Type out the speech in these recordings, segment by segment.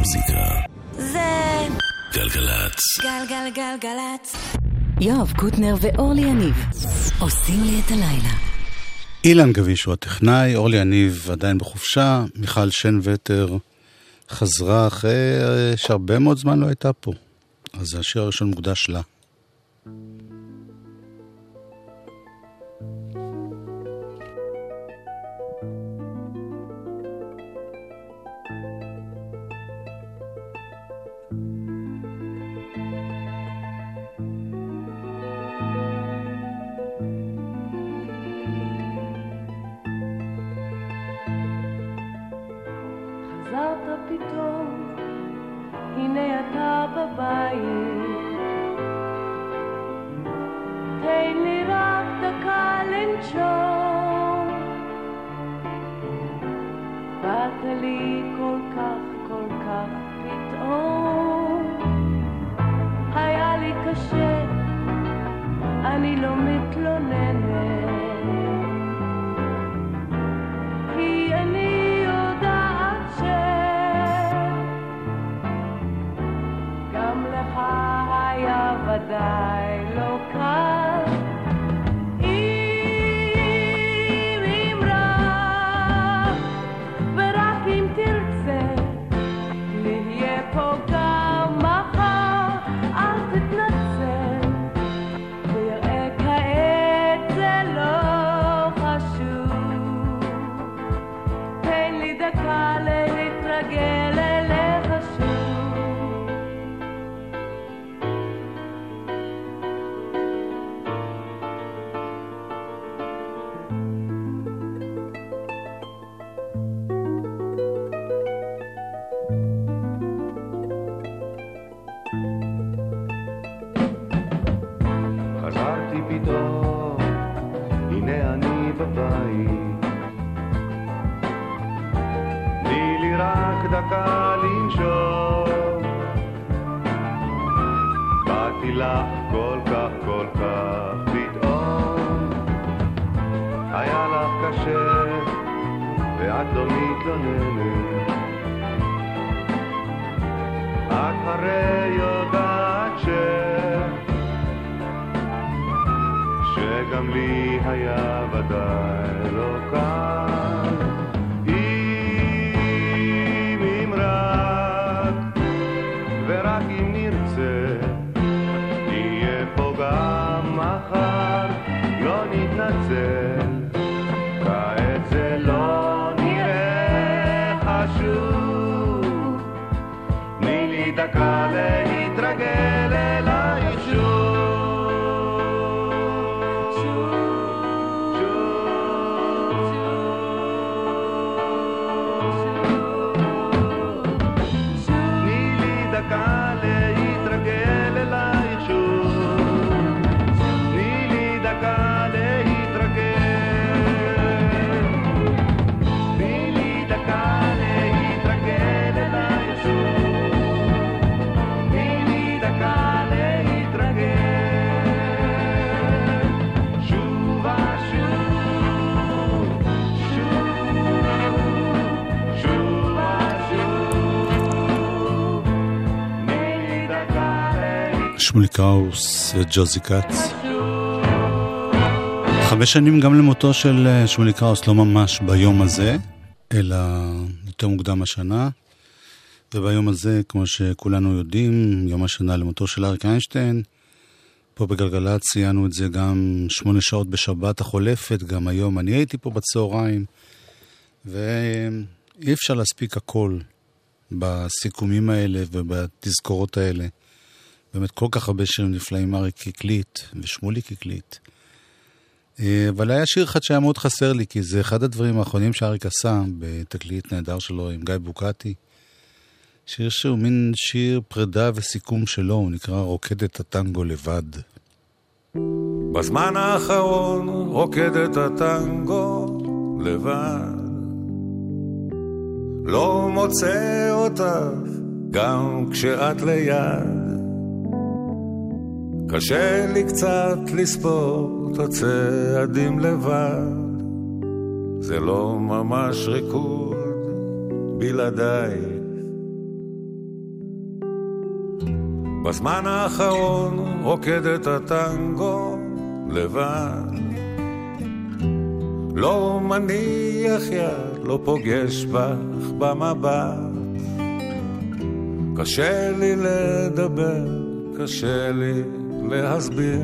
המוזיקה. זה... גלגלצ. גלגלגלגלצ. יואב קוטנר ואורלי יניב עושים לי את הלילה. אילן גביש הוא הטכנאי, אורלי יניב עדיין בחופשה, מיכל שן וטר חזרה אחרי שהרבה מאוד זמן לא הייתה פה. אז השיר הראשון מוקדש לה. דקה להתרגל שמולי קראוס וג'וזי כץ. חמש שנים גם למותו של אה, שמולי קראוס, לא ממש ביום הזה, אלא יותר מוקדם השנה. וביום הזה, כמו שכולנו יודעים, יום השנה למותו של אריק איינשטיין. פה בגלגלצ ציינו את זה גם שמונה שעות בשבת החולפת, גם היום אני הייתי פה בצהריים. ואי אפשר להספיק הכל בסיכומים האלה ובתזכורות האלה. באמת כל כך הרבה שירים נפלאים, אריק הקליט ושמוליק הקליט. אה, אבל היה שיר אחד שהיה מאוד חסר לי, כי זה אחד הדברים האחרונים שאריק עשה בתקליט נהדר שלו עם גיא בוקטי. שיר שהוא מין שיר פרידה וסיכום שלו, הוא נקרא רוקדת הטנגו לבד. בזמן האחרון רוקדת הטנגו לבד. לא מוצא אותך גם כשאת ליד. קשה לי קצת לספור את הצעדים לבד. זה לא ממש ריקוד בלעדיי. בזמן האחרון רוקד את הטנגו לבד. לא מניח יד, לא פוגש בך במבט. קשה לי לדבר, קשה לי להסביר.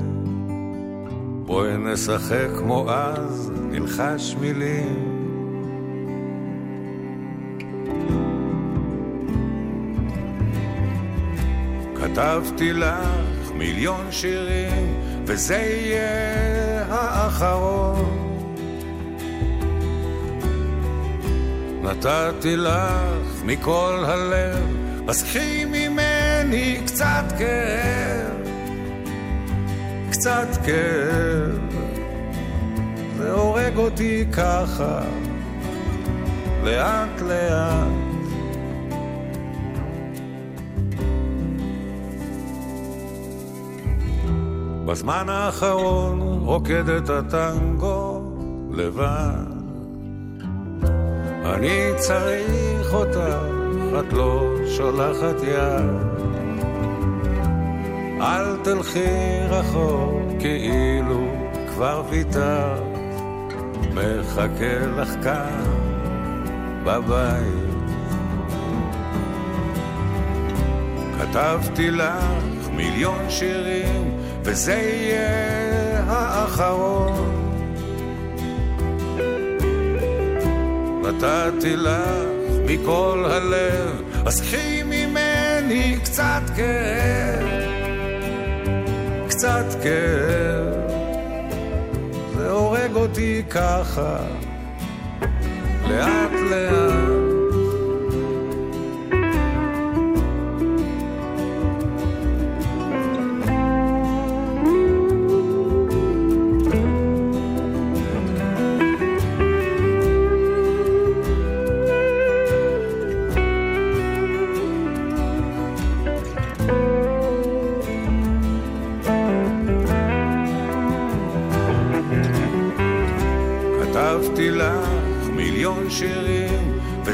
בואי נשחק כמו אז, נלחש מילים. כתבתי לך מיליון שירים, וזה יהיה האחרון. נתתי לך מכל הלב, אז קחי ממני קצת כאב, קצת כאב. זה הורג אותי ככה, לאט לאט. בזמן האחרון רוקד את הטנגו לבד. אני צריך אותך, את לא שולחת יד. אל תלכי רחוק כאילו כבר ויתרת, מחכה לך כאן בבית. כתבתי לך מיליון שירים וזה יהיה האחרון. נתתי לך מכל הלב, אז קחי ממני קצת כאב, קצת כאב. זה הורג אותי ככה, לאט לאט.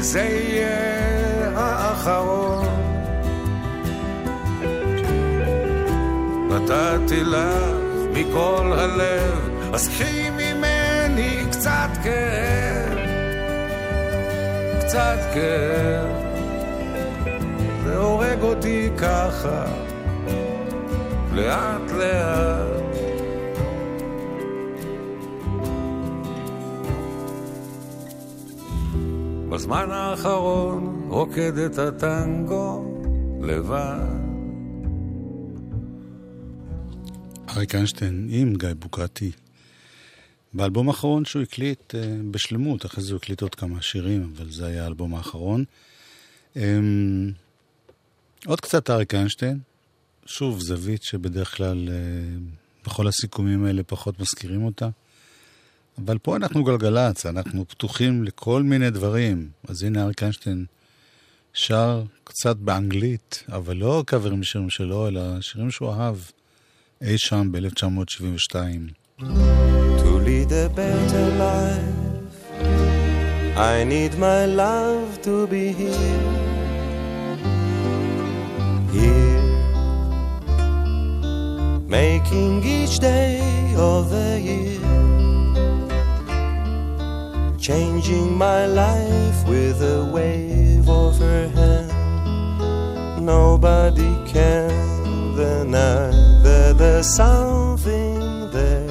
וזה יהיה האחרון. נתתי לך מכל הלב, אז קחי ממני קצת כאב, קצת כאב. זה הורג אותי ככה, לאט לאט. בזמן האחרון רוקד את הטנגו לבד. אריק איינשטיין עם גיא בוקרטי. באלבום האחרון שהוא הקליט אה, בשלמות, אחרי זה הוא הקליט עוד כמה שירים, אבל זה היה האלבום האחרון. אה, עוד קצת אריק איינשטיין, שוב זווית שבדרך כלל אה, בכל הסיכומים האלה פחות מזכירים אותה. אבל פה אנחנו גלגלצ, אנחנו פתוחים לכל מיני דברים. אז הנה אריק איינשטיין שר קצת באנגלית, אבל לא קאברים שירים שלו, אלא שירים שהוא אהב אי שם ב-1972. To lead a better life, I need my love to be here. Here, making each day of the year. Changing my life with a wave of her hand. Nobody can deny that there's something there,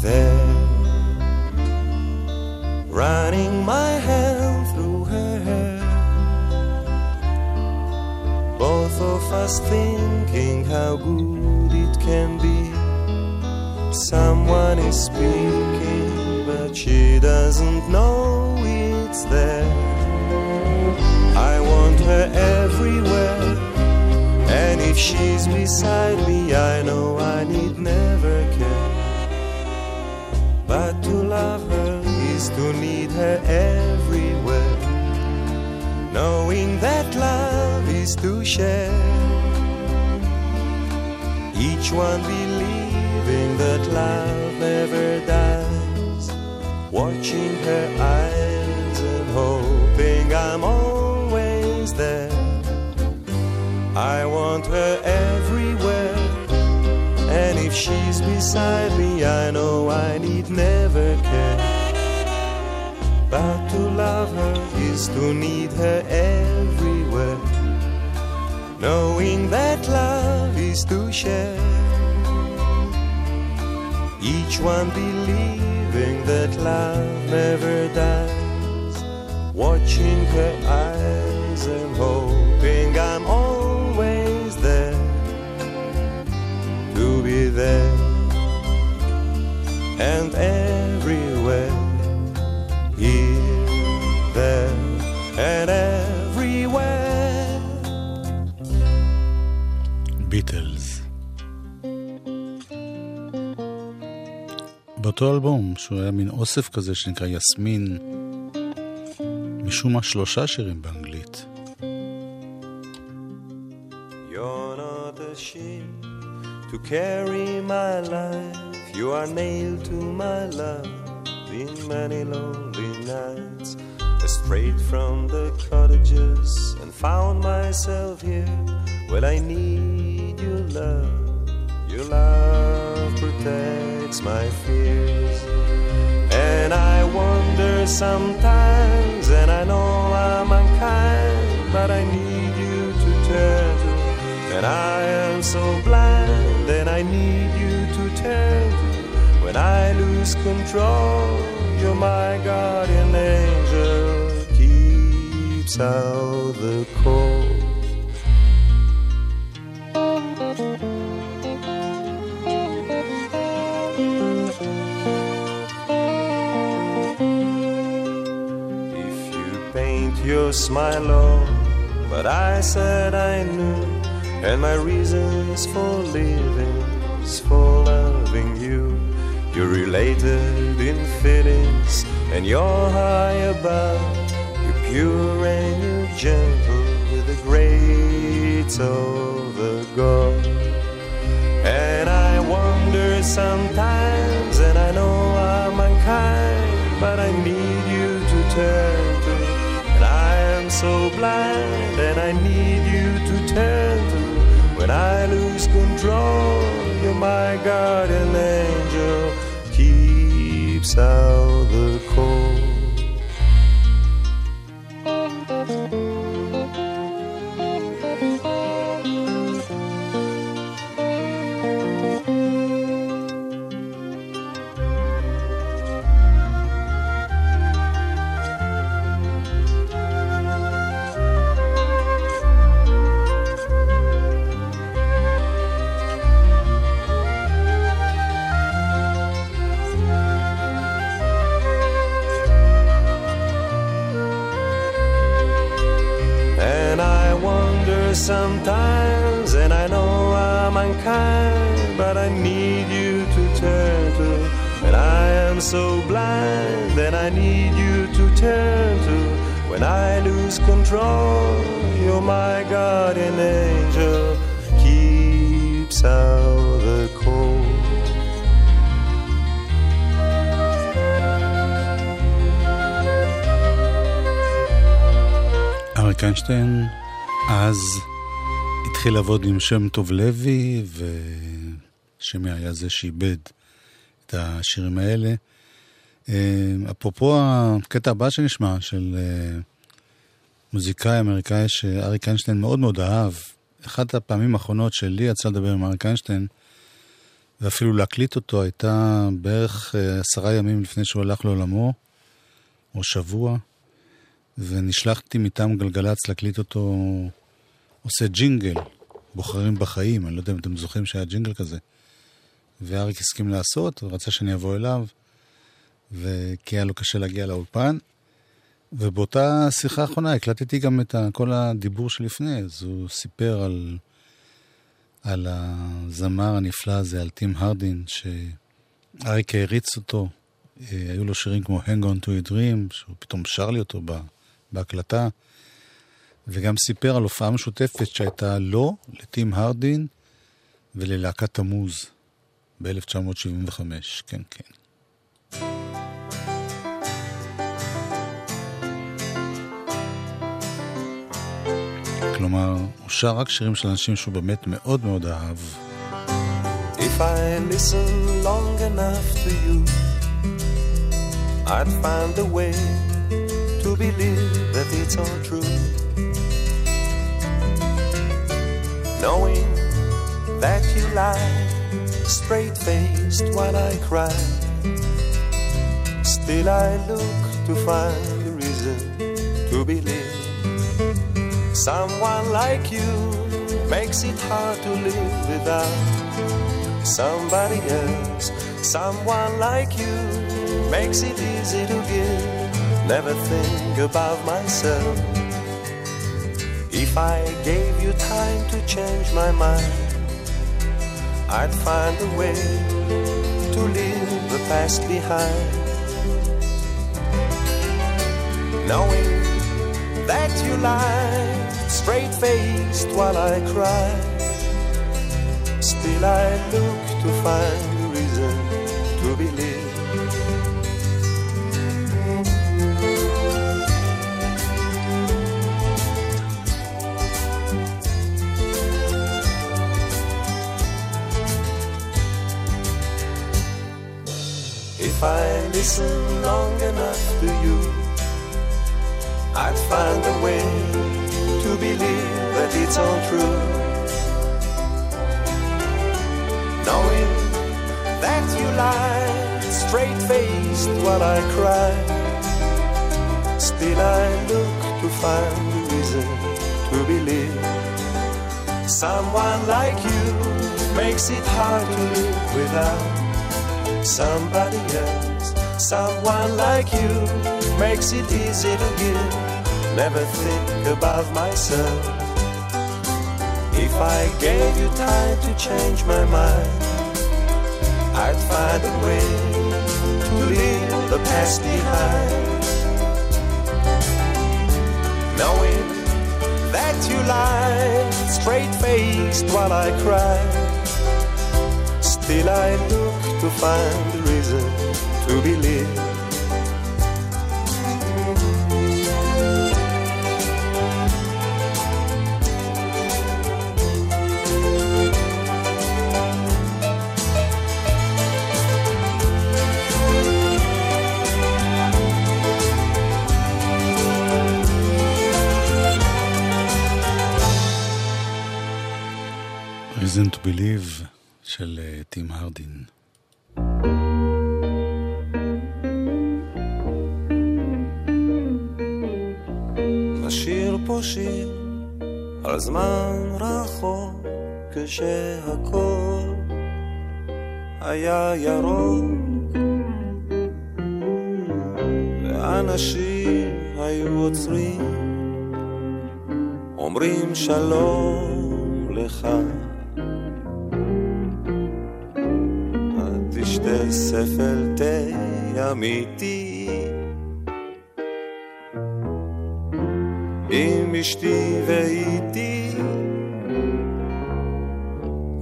there, running my hand through her hair. Both of us thinking how good it can be. Someone is speaking, but she doesn't know it's there. I want her everywhere, and if she's beside me, I know I need never care. But to love her is to need her everywhere, knowing that love is to share. Each one believing that love never dies watching her eyes and hoping I'm always there. I want her everywhere, and if she's beside me, I know I need never care. But to love her is to need her everywhere, knowing that love is to share. Each one believing that love never dies. Watching her eyes באותו אלבום, שהוא היה מין אוסף כזה שנקרא יסמין, משום מה שלושה שירים באנגלית. You're not a ship to carry my life. You are nailed to my love in many lonely nights. Strayed from the cottages and found myself here. Well, I need your love. Your love protects my fears. And I wonder sometimes, and I know I'm unkind, but I need you to turn to. And I am so blind, and I need you to turn to. When I lose control, you're my guardian angel, keeps out the cold. Your smile on, but I said I knew, and my reasons for living is for loving you. You're related in feelings, and you're high above. You're pure and you're gentle with the great of the God. And I wonder sometimes, and I know I'm unkind, but I need you to turn so blind, and I need you to turn to. When I lose control, you're my guardian angel, keeps out so blind, and I need you to turn to. When I lose control, you're my guardian angel, keeps out the cold. אריק איינשטיין אז התחיל לעבוד עם שם טוב לוי, ושמי היה זה שאיבד את השירים האלה. אה, אפרופו הקטע הבא שנשמע, של אה, מוזיקאי אמריקאי שאריק איינשטיין מאוד מאוד אהב, אחת הפעמים האחרונות שלי יצא לדבר עם אריק איינשטיין, ואפילו להקליט אותו, הייתה בערך אה, עשרה ימים לפני שהוא הלך לעולמו, או שבוע. ונשלחתי מטעם גלגלצ להקליט אותו עושה ג'ינגל, בוחרים בחיים, אני לא יודע אם אתם זוכרים שהיה ג'ינגל כזה. ואריק הסכים לעשות, ורצה שאני אבוא אליו, וכי היה לו קשה להגיע לאולפן. ובאותה שיחה האחרונה הקלטתי גם את כל הדיבור שלפני, אז הוא סיפר על, על הזמר הנפלא הזה, על טים הרדין, שאריק העריץ אותו. אה, היו לו שירים כמו Hang on to a Dream, שהוא פתאום שר לי אותו בהקלטה, וגם סיפר על הופעה משותפת שהייתה לו, לטים הרדין וללהקת תמוז ב-1975, כן, כן. כלומר, הוא שר רק שירים של אנשים שהוא באמת מאוד מאוד אהב. If I listen long enough to you, I'd find a way to believe that it's all true. Knowing that you lie straight faced while I cry, still I look to find a reason to believe. Someone like you makes it hard to live without somebody else. Someone like you makes it easy to give. Never think about myself. If I gave you time to change my mind, I'd find a way to leave the past behind. Knowing that you lie straight faced while I cry, still I look to find a reason to believe. If I listen long enough to you, I'd find a way to believe that it's all true. Knowing that you lie straight faced while I cry, still I look to find a reason to believe. Someone like you makes it hard to live without somebody else. Someone like you makes it easy to give. Never think about myself. If I gave you time to change my mind, I'd find a way to leave the past behind. Knowing that you lie straight faced while I cry. Still I look to find a reason to believe. Believe של אה, טים הרדין. נשיר פה שיר על זמן רחוק כשהכל היה ירוק ואנשים היו עוצרים אומרים שלום לך תשתה ספל תה אמיתי. עם אשתי ואיתי.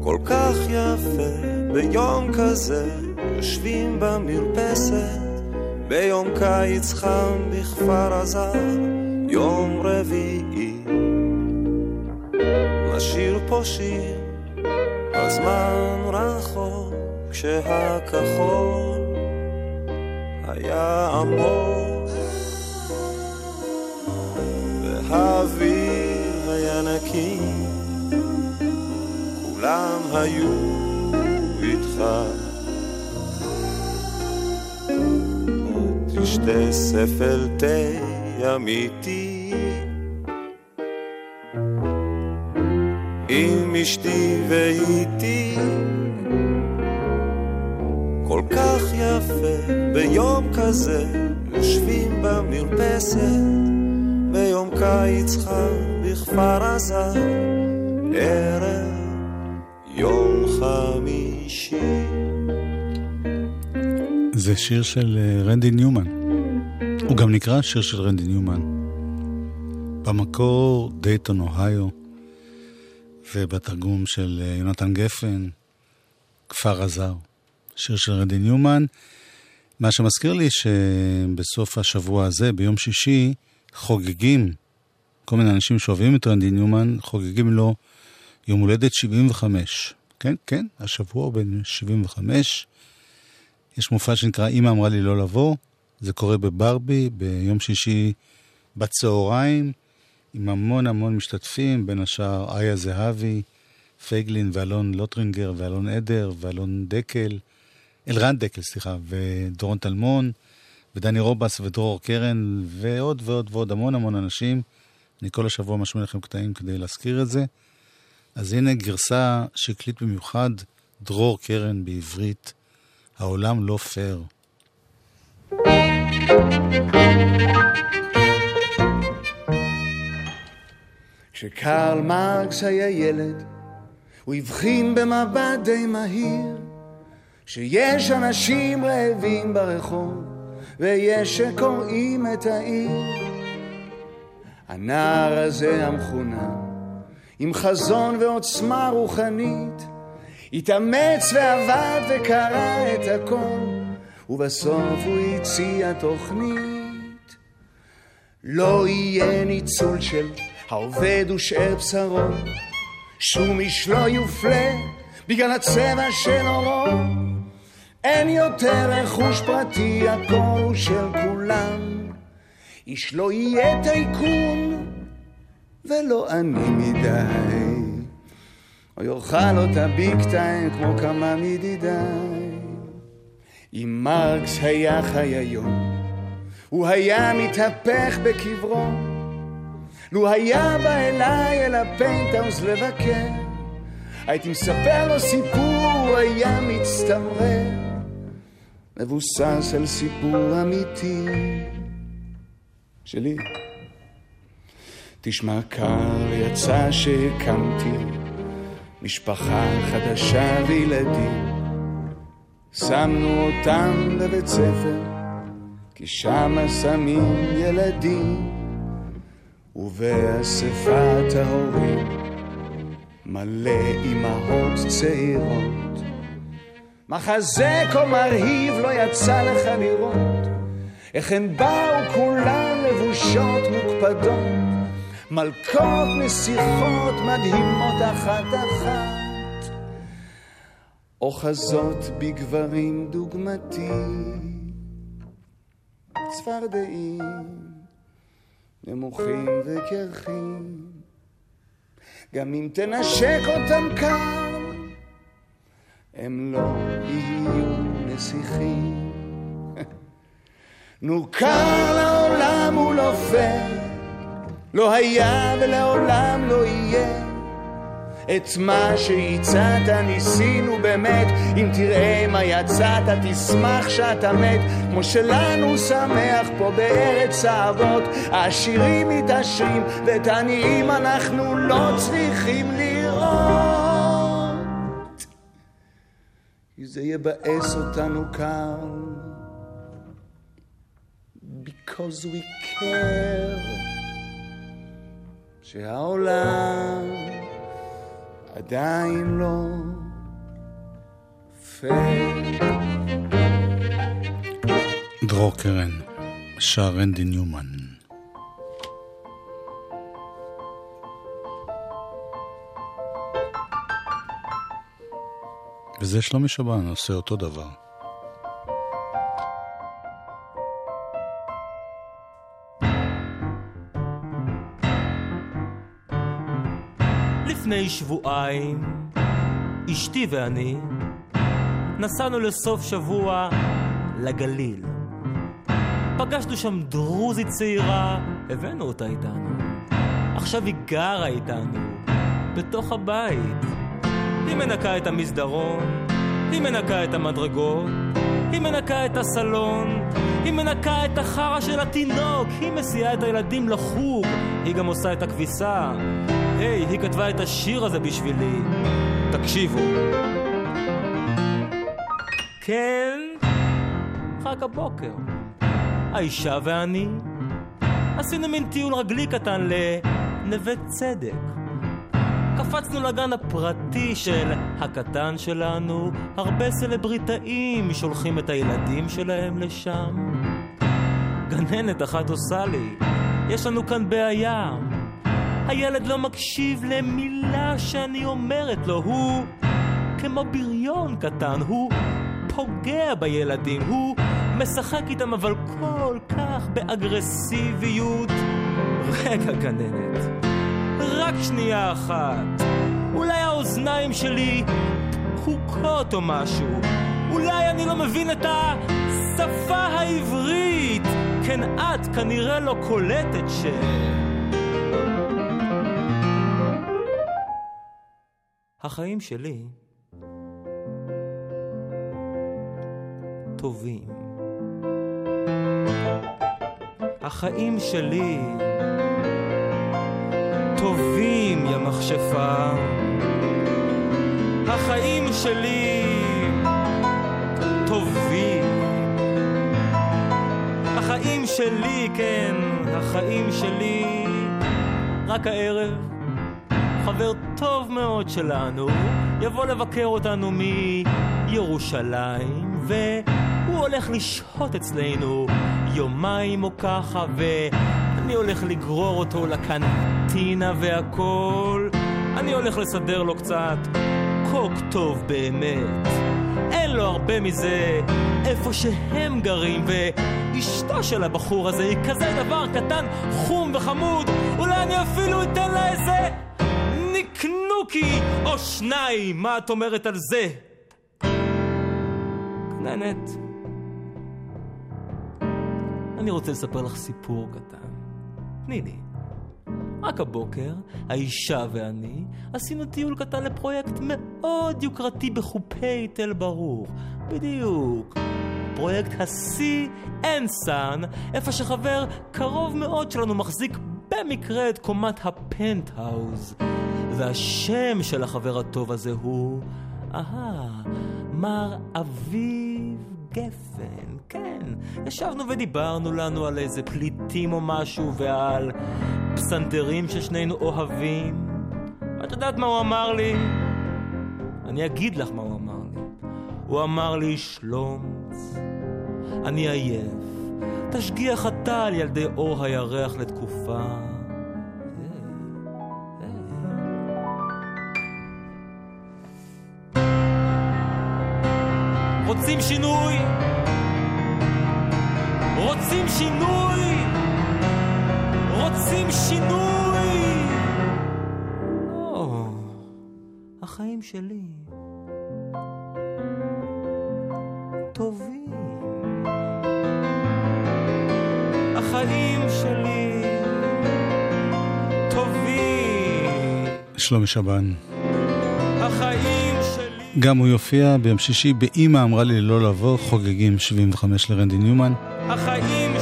כל כך יפה ביום כזה יושבים במרפסת. ביום קיץ חם בכפר עזר יום רביעי. נשיר פה שיר על זמן רחוק כשהכחול היה עמוק והאוויר היה נקי כולם היו איתך. תשתה ספל תה אמיתי. עם אשתי ואיתי כל כך יפה ביום כזה יושבים במרפסת ביום קיץ חם בכפר עזה ערב יום חמישי זה שיר של אה, רנדי ניומן. הוא גם נקרא שיר של רנדי ניומן. במקור דייטון אוהיו, ובתרגום של אה, יונתן גפן, כפר עזר. שיר של רנדי ניומן. מה שמזכיר לי שבסוף השבוע הזה, ביום שישי, חוגגים, כל מיני אנשים שאוהבים את רנדי ניומן, חוגגים לו יום הולדת 75, כן, כן, השבוע הוא בן 75. יש מופע שנקרא "אמא אמרה לי לא לבוא", זה קורה בברבי ביום שישי בצהריים, עם המון המון משתתפים, בין השאר איה זהבי, פייגלין ואלון לוטרינגר ואלון עדר ואלון דקל, אלרן דקל, סליחה, ודורון טלמון, ודני רובס ודרור קרן, ועוד ועוד ועוד המון המון אנשים. אני כל השבוע משמיע לכם קטעים כדי להזכיר את זה. אז הנה גרסה שהקליט במיוחד דרור קרן בעברית, העולם לא פייר. כשקרל מרקס היה ילד, הוא הבחין במבט די מהיר, שיש אנשים רעבים ברחוב, ויש שקוראים את העיר. הנער הזה המחונן, עם חזון ועוצמה רוחנית, התאמץ ועבד וקרא את הכל, ובסוף הוא הציע תוכנית. לא יהיה ניצול של העובד ושאר בשרו, שום איש לא יופלה בגלל הצבע של עורו. אין יותר רכוש פרטי, הכל הוא של כולם. איש לא יהיה טייקון ולא עני מדי, או יאכל אותה big time כמו כמה מדי דיי. אם מרקס היה חי היום, הוא היה מתהפך בקברו. לו היה בא אליי אל הפנטהאוס לבקר, הייתי מספר לו סיפור, הוא היה מצטמרר, מבוסס על סיפור אמיתי שלי. תשמע קר, יצא שהקמתי משפחה חדשה וילדים. שמנו אותם בבית ספר, כי שמה שמים ילדים. ובאספת ההורים מלא אמהות צעירות. מחזה כה מרהיב לא יצא לך לראות, איך הן באו כולן לבושות מוקפדות, מלכות נסיכות מדהימות אחת אחת, אוחזות בגברים דוגמתי, צפרדעים. נמוכים וקרחים. גם אם תנשק אותם קר, הם לא יהיו נסיכים. נו קר לעולם הוא לא פייר, לא היה ולעולם לא יהיה. את מה שהצעת ניסינו באמת, אם תראה מה יצאת תשמח שאתה מת, כמו שלנו שמח פה בארץ האבות, העשירים מתעשרים ואת העניים אנחנו לא צריכים לראות. כי זה יבאס אותנו כאן, because we care, שהעולם עדיין לא פייר. דרור קרן, שר רנדי ניומן. וזה שלומי שבן עושה אותו דבר. לפני שבועיים, אשתי ואני נסענו לסוף שבוע לגליל. פגשנו שם דרוזית צעירה, הבאנו אותה איתנו. עכשיו היא גרה איתנו, בתוך הבית. היא מנקה את המסדרון, היא מנקה את המדרגות, היא מנקה את הסלון, היא מנקה את החרא של התינוק, היא מסיעה את הילדים לחוג, היא גם עושה את הכביסה. היי, היא כתבה את השיר הזה בשבילי. תקשיבו. כן, חג הבוקר. האישה ואני עשינו מין טיול רגלי קטן לנווה צדק. קפצנו לגן הפרטי של הקטן שלנו, הרבה סלבריטאים שולחים את הילדים שלהם לשם. גננת אחת עושה לי, יש לנו כאן בעיה. הילד לא מקשיב למילה שאני אומרת לו, הוא כמו בריון קטן, הוא פוגע בילדים, הוא משחק איתם אבל כל כך באגרסיביות. רגע גננת, רק שנייה אחת. אולי האוזניים שלי פקוקות או משהו. אולי אני לא מבין את השפה העברית. כן, את כנראה לא קולטת ש... החיים שלי טובים. החיים שלי טובים, יא מכשפה. החיים שלי טובים. החיים שלי, כן, החיים שלי. רק הערב, חבר טוב מאוד שלנו יבוא לבקר אותנו מירושלים, והוא הולך לשהות אצלנו יומיים או ככה, ואני הולך לגרור אותו לקנטינה והכל. אני הולך לסדר לו קצת קוק טוב באמת. אין לו הרבה מזה איפה שהם גרים, ואשתו של הבחור הזה היא כזה דבר קטן, חום וחמוד, אולי אני אפילו אתן לה איזה נקנוקי או שניים, מה את אומרת על זה? גננת, אני רוצה לספר לך סיפור קטן. תני לי. רק הבוקר, האישה ואני עשינו טיול קטן לפרויקט מאוד יוקרתי בחופי תל ברור. בדיוק. פרויקט and Sun, איפה שחבר קרוב מאוד שלנו מחזיק במקרה את קומת הפנטהאוז. והשם של החבר הטוב הזה הוא, אהה, מר אביב גפן, כן. ישבנו ודיברנו לנו על איזה פליטים או משהו ועל פסנתרים ששנינו אוהבים. ואת יודעת מה הוא אמר לי? אני אגיד לך מה הוא אמר לי. הוא אמר לי, שלומץ, אני עייף. תשגיח אתה על ילדי אור הירח לתקופה. רוצים שינוי? רוצים שינוי? רוצים שינוי? או, החיים שלי טובים. החיים שלי טובים. שלומי שבן. החיים שלי... גם הוא יופיע ביום שישי באימא אמרה לי לא לבוא, חוגגים 75 לרנדי ניומן. החיים.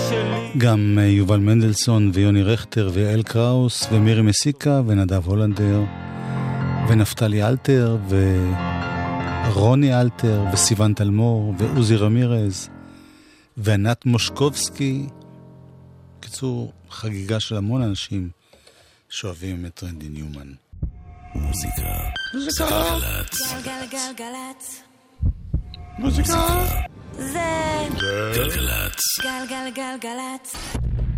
גם אה, יובל מנדלסון ויוני רכטר ויעל קראוס ומירי מסיקה ונדב הולנדר ונפתלי אלתר ורוני אלתר וסיון תלמור ועוזי רמירז וענת מושקובסקי. בקיצור, חגיגה של המון אנשים שאוהבים את רנדי ניומן. מוזיקה. מוזיקה. גלגלגלגלצ. מוזיקה. זה גלגלצ. גלגלגלגלצ.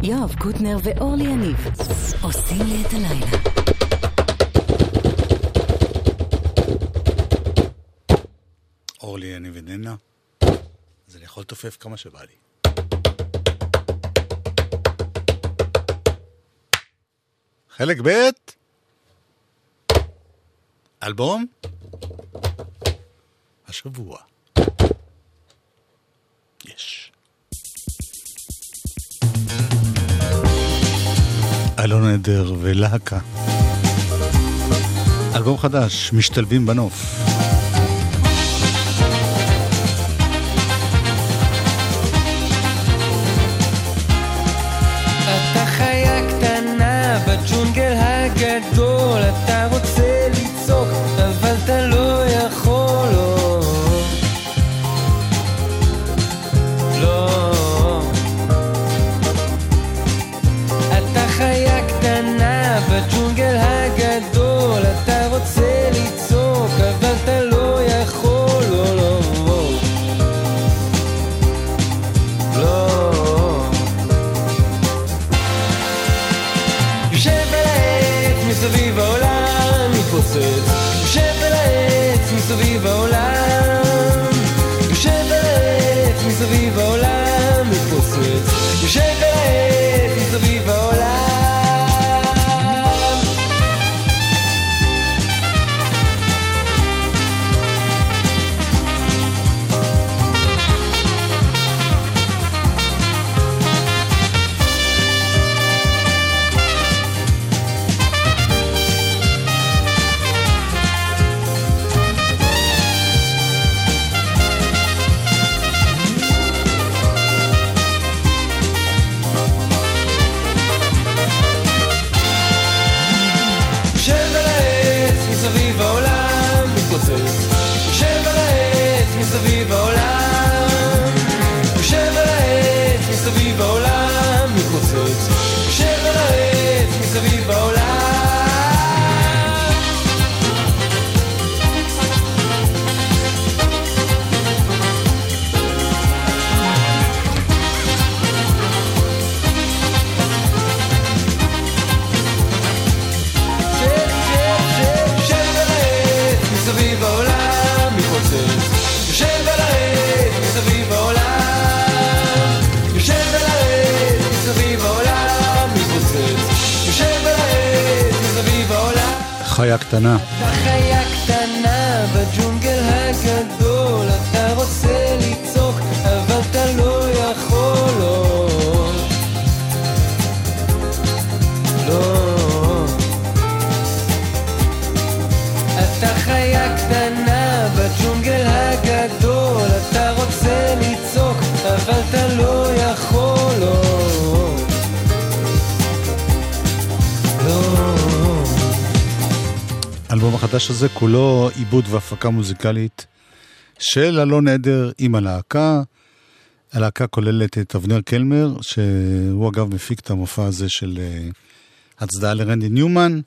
יואב קוטנר ואורלי יניב עושים לי את הלילה. אורלי, אני וננה, אז אני יכול לתופף כמה שבא לי. חלק ב' אלבום השבוע. אלון עדר ולהקה. אלבום חדש, משתלבים בנוף. החדש הזה כולו עיבוד והפקה מוזיקלית של אלון עדר עם הלהקה. הלהקה כוללת את אבנר קלמר, שהוא אגב מפיק את המופע הזה של אה, הצדעה לרנדי ניומן,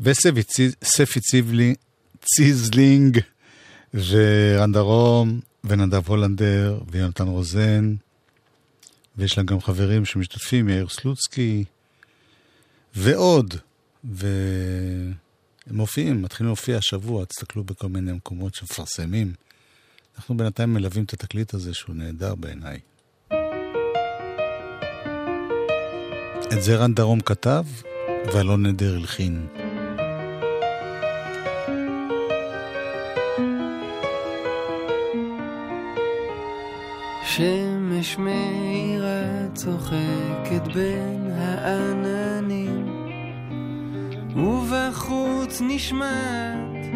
וספי צי- ספי ציבלי, ציזלינג, ורן דרום, ונדב הולנדר, ויונתן רוזן, ויש להם גם חברים שמשתתפים, יאיר סלוצקי, ועוד. והם מופיעים, מתחילים להופיע השבוע, תסתכלו בכל מיני מקומות שמפרסמים. אנחנו בינתיים מלווים את התקליט הזה שהוא נהדר בעיניי. את זה רן דרום כתב, ואלון נדר הלחין. שמש מאירה צוחקת בין העננים ובחוץ נשמעת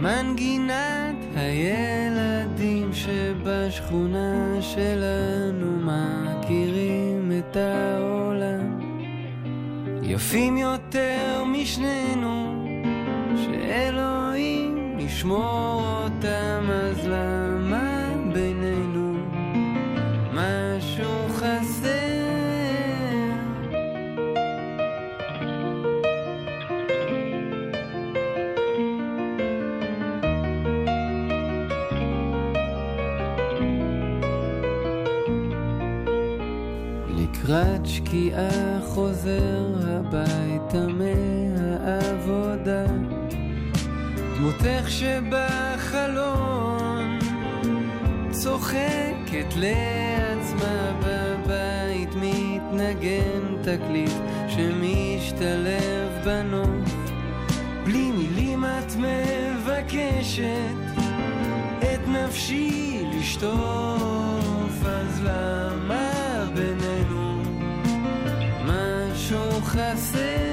מנגינת הילדים שבשכונה שלנו מכירים את העולם. יפים יותר משנינו שאלוהים ישמור אותם לקראת שקיעה חוזר הביתה מהעבודה. דמותך שבחלון צוחקת לעצמה בבית מתנגן תקליט שמשתלב בנוף. בלי מילים את מבקשת את נפשי לשטוף אז למה משהו חסר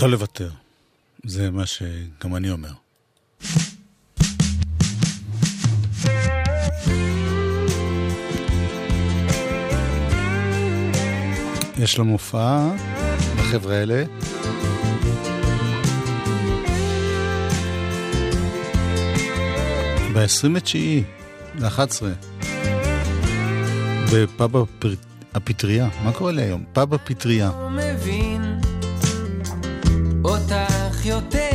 לא לוותר. זה מה שגם אני אומר. יש לו מופע לחבר'ה האלה. ב-29 ל-11 בפאב הפטריה. מה קורה לי היום? פאב הפטריה. לא מבין אותך יותר,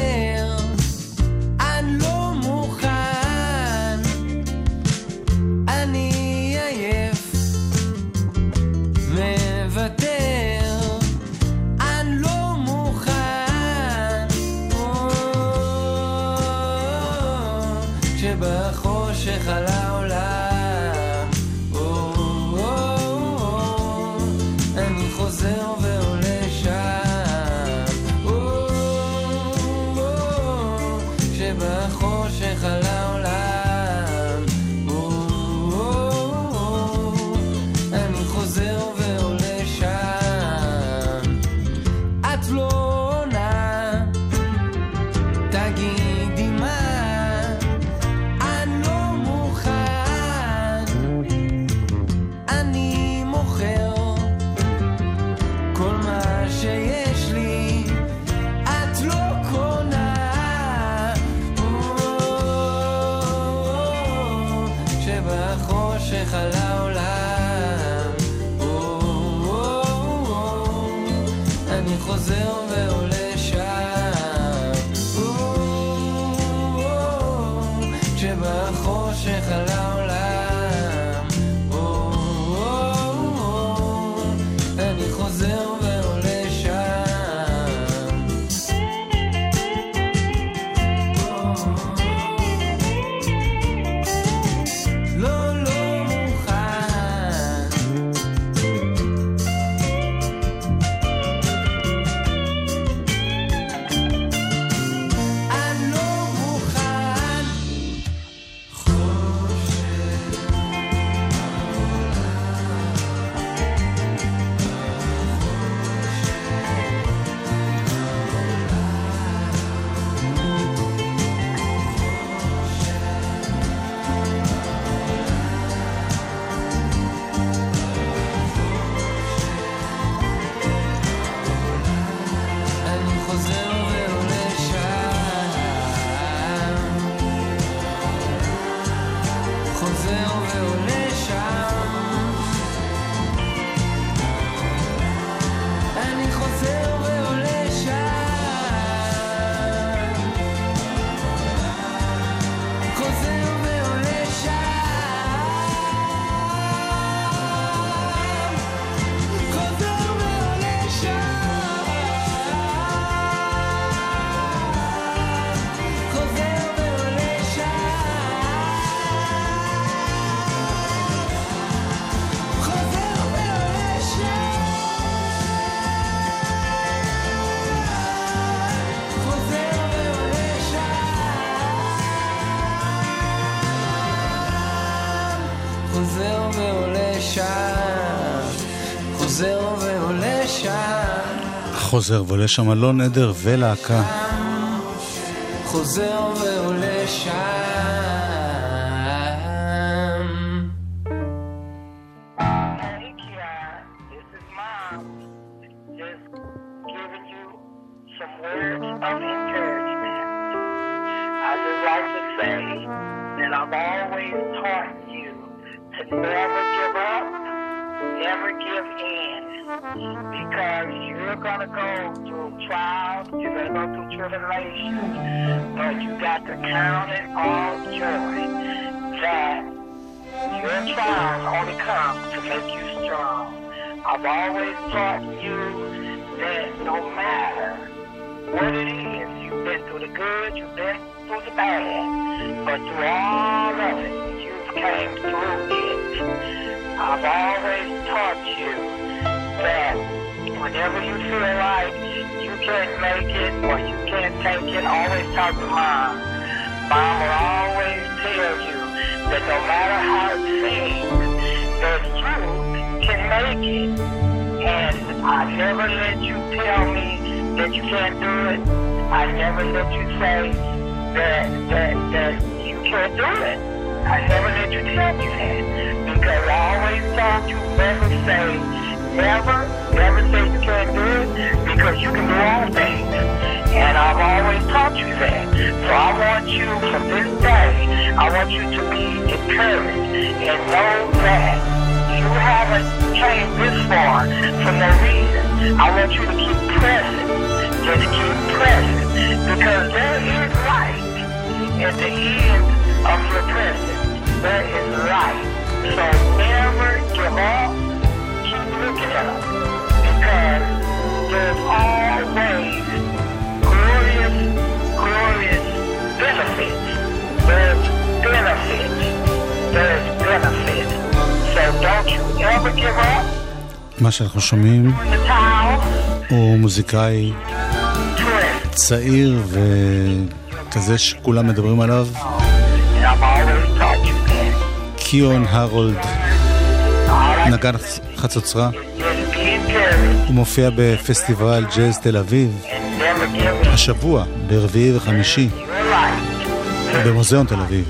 שחלם. חוזר ועולה שם אלון עדר ולהקה. חוזר ועולה whenever you feel like you can't make it or you can't take it, always talk to mom. Mom will always tell you that no matter how it seems, that you can make it. And I never let you tell me that you can't do it. I never let you say that that that you can't do it. I never let you tell me that because I always told you never say never, never say you can't do it because you can do all things. And I've always taught you that. So I want you from this day, I want you to be encouraged and know that you haven't came this far for no reason. I want you to keep pressing. Just keep pressing. Because there is light at the end of your pressing. There is light. So never give up. Keep looking up. מה שאנחנו שומעים. הוא מוזיקאי. צעיר וכזה שכולם מדברים עליו. קיון הרולד, נגן חצוצרה. הוא מופיע בפסטיבל ג'אז תל אביב. השבוע, ברביעי וחמישי. במוזיאון תל אביב.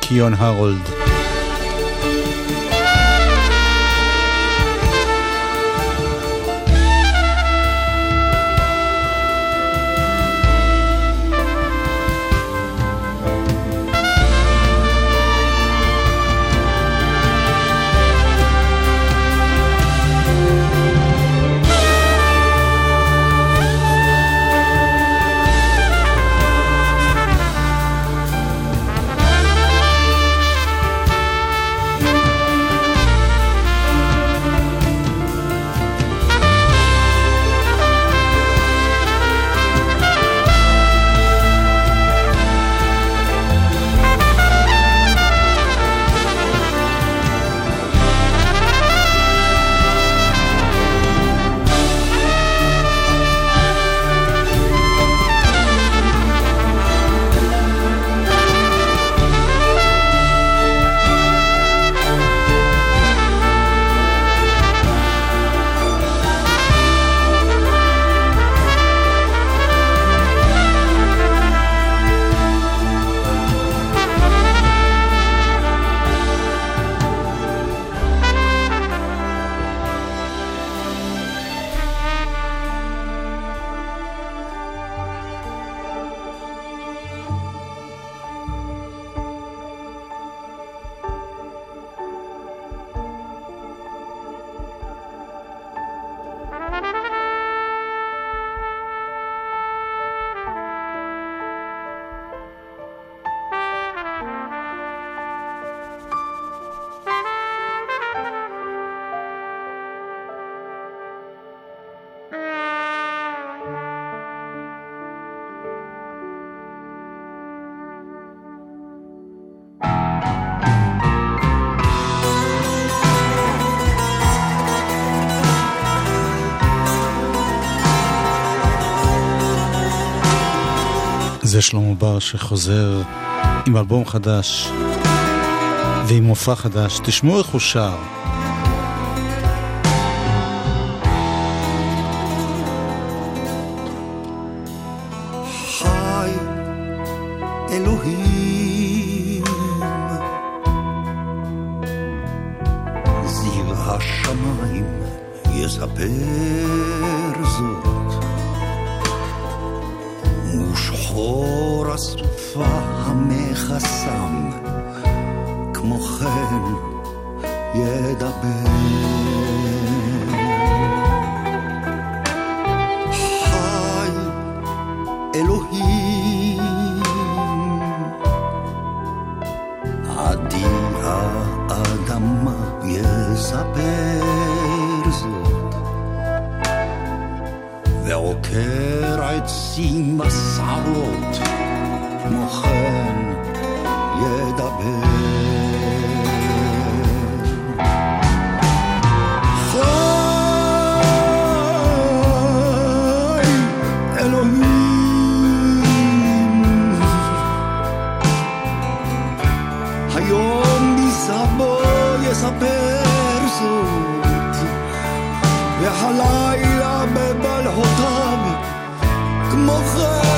קיון הרולד. זה שלמה בר שחוזר עם אלבום חדש ועם מופע חדש. תשמעו איך הוא שר. השמיים יספר זאת ושחור השרפה המכסם כמו כן ידבר לשים השערות, כמו כן ידבר. יספר זאת, והלילה mogen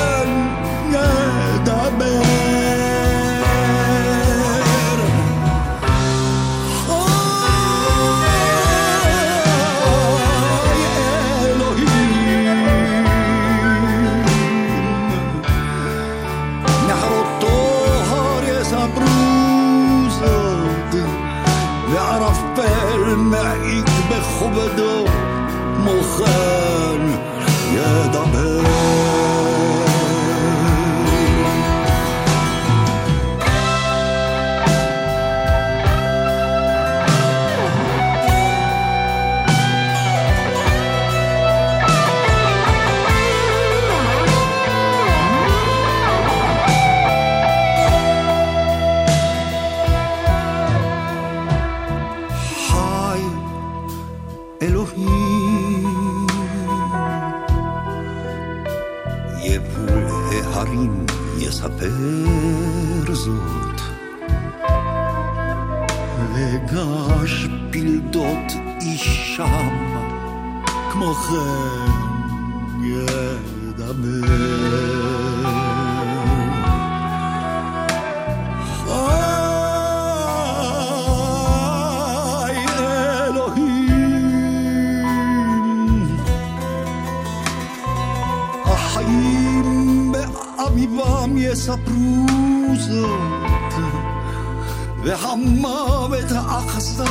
והמוות האכזר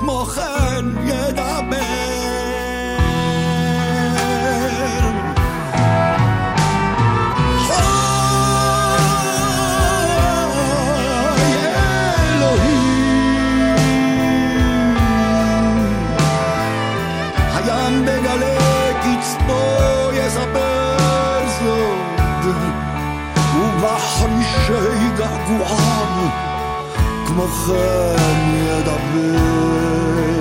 כמו כן ידבר חי Unutmasam ya da bir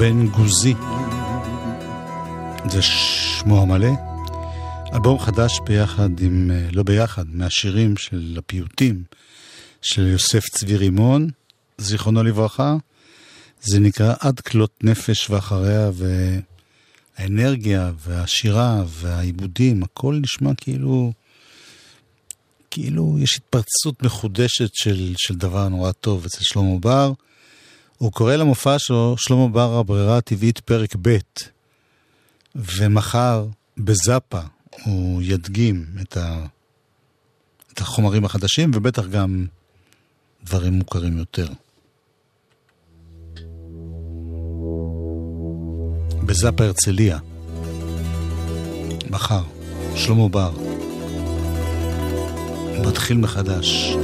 בן גוזי, זה שמו המלא. אלבום חדש ביחד עם, אה, לא ביחד, מהשירים של הפיוטים של יוסף צבי רימון, זיכרונו לברכה. זה נקרא עד כלות נפש ואחריה, והאנרגיה והשירה והעיבודים, הכל נשמע כאילו, כאילו יש התפרצות מחודשת של, של דבר נורא טוב אצל שלמה בר. הוא קורא למופע שלו שלמה בר הברירה הטבעית פרק ב', ומחר בזאפה הוא ידגים את, ה... את החומרים החדשים, ובטח גם דברים מוכרים יותר. בזאפה הרצליה, מחר, שלמה בר, מתחיל מחדש.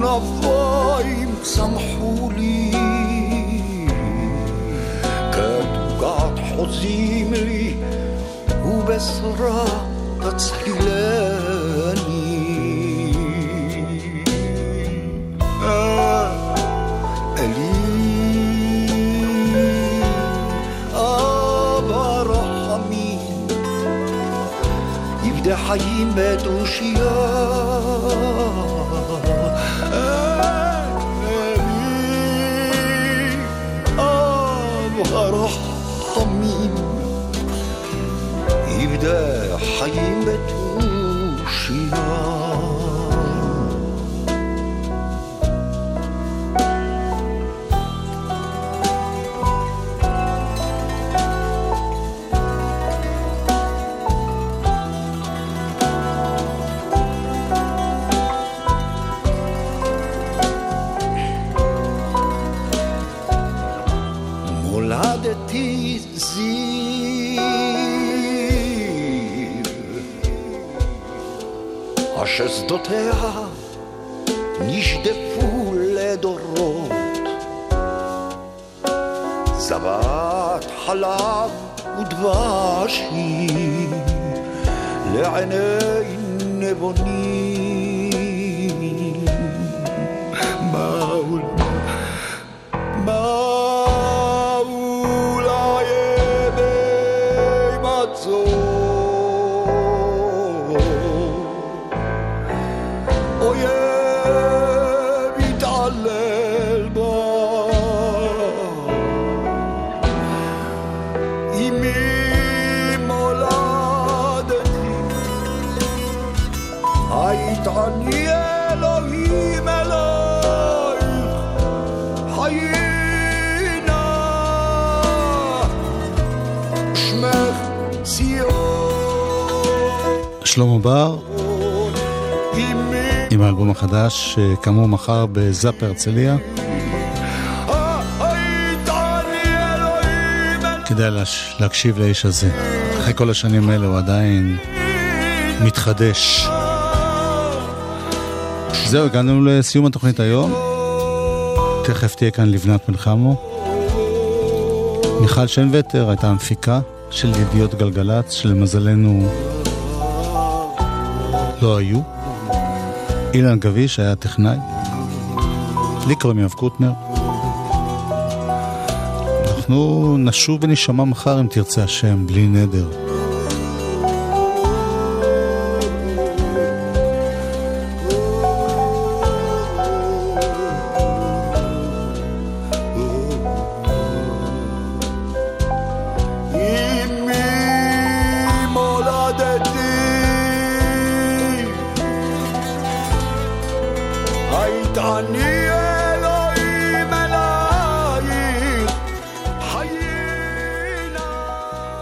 كنا فايم سامحولي. كانت وقعت حزيمري وبسرى تسحيلاني آه أليم آه برحمي. يبدأ حيين باتوشيان de hayimet זבת חלב ודבש היא לעיני נבונים. החדש, אה, כאמור מחר בזאפ הרצליה. כדאי להקשיב לאיש הזה. אחרי כל השנים האלה הוא עדיין מתחדש. זהו, הגענו לסיום התוכנית היום. תכף תהיה כאן לבנת מלחמו. מיכל שנווטר הייתה המפיקה של ידיעות גלגלצ, שלמזלנו לא היו. אילן גביש היה הטכנאי. לי קוראים יואב קוטנר. אנחנו נשוב ונשמע מחר אם תרצה השם, בלי נדר.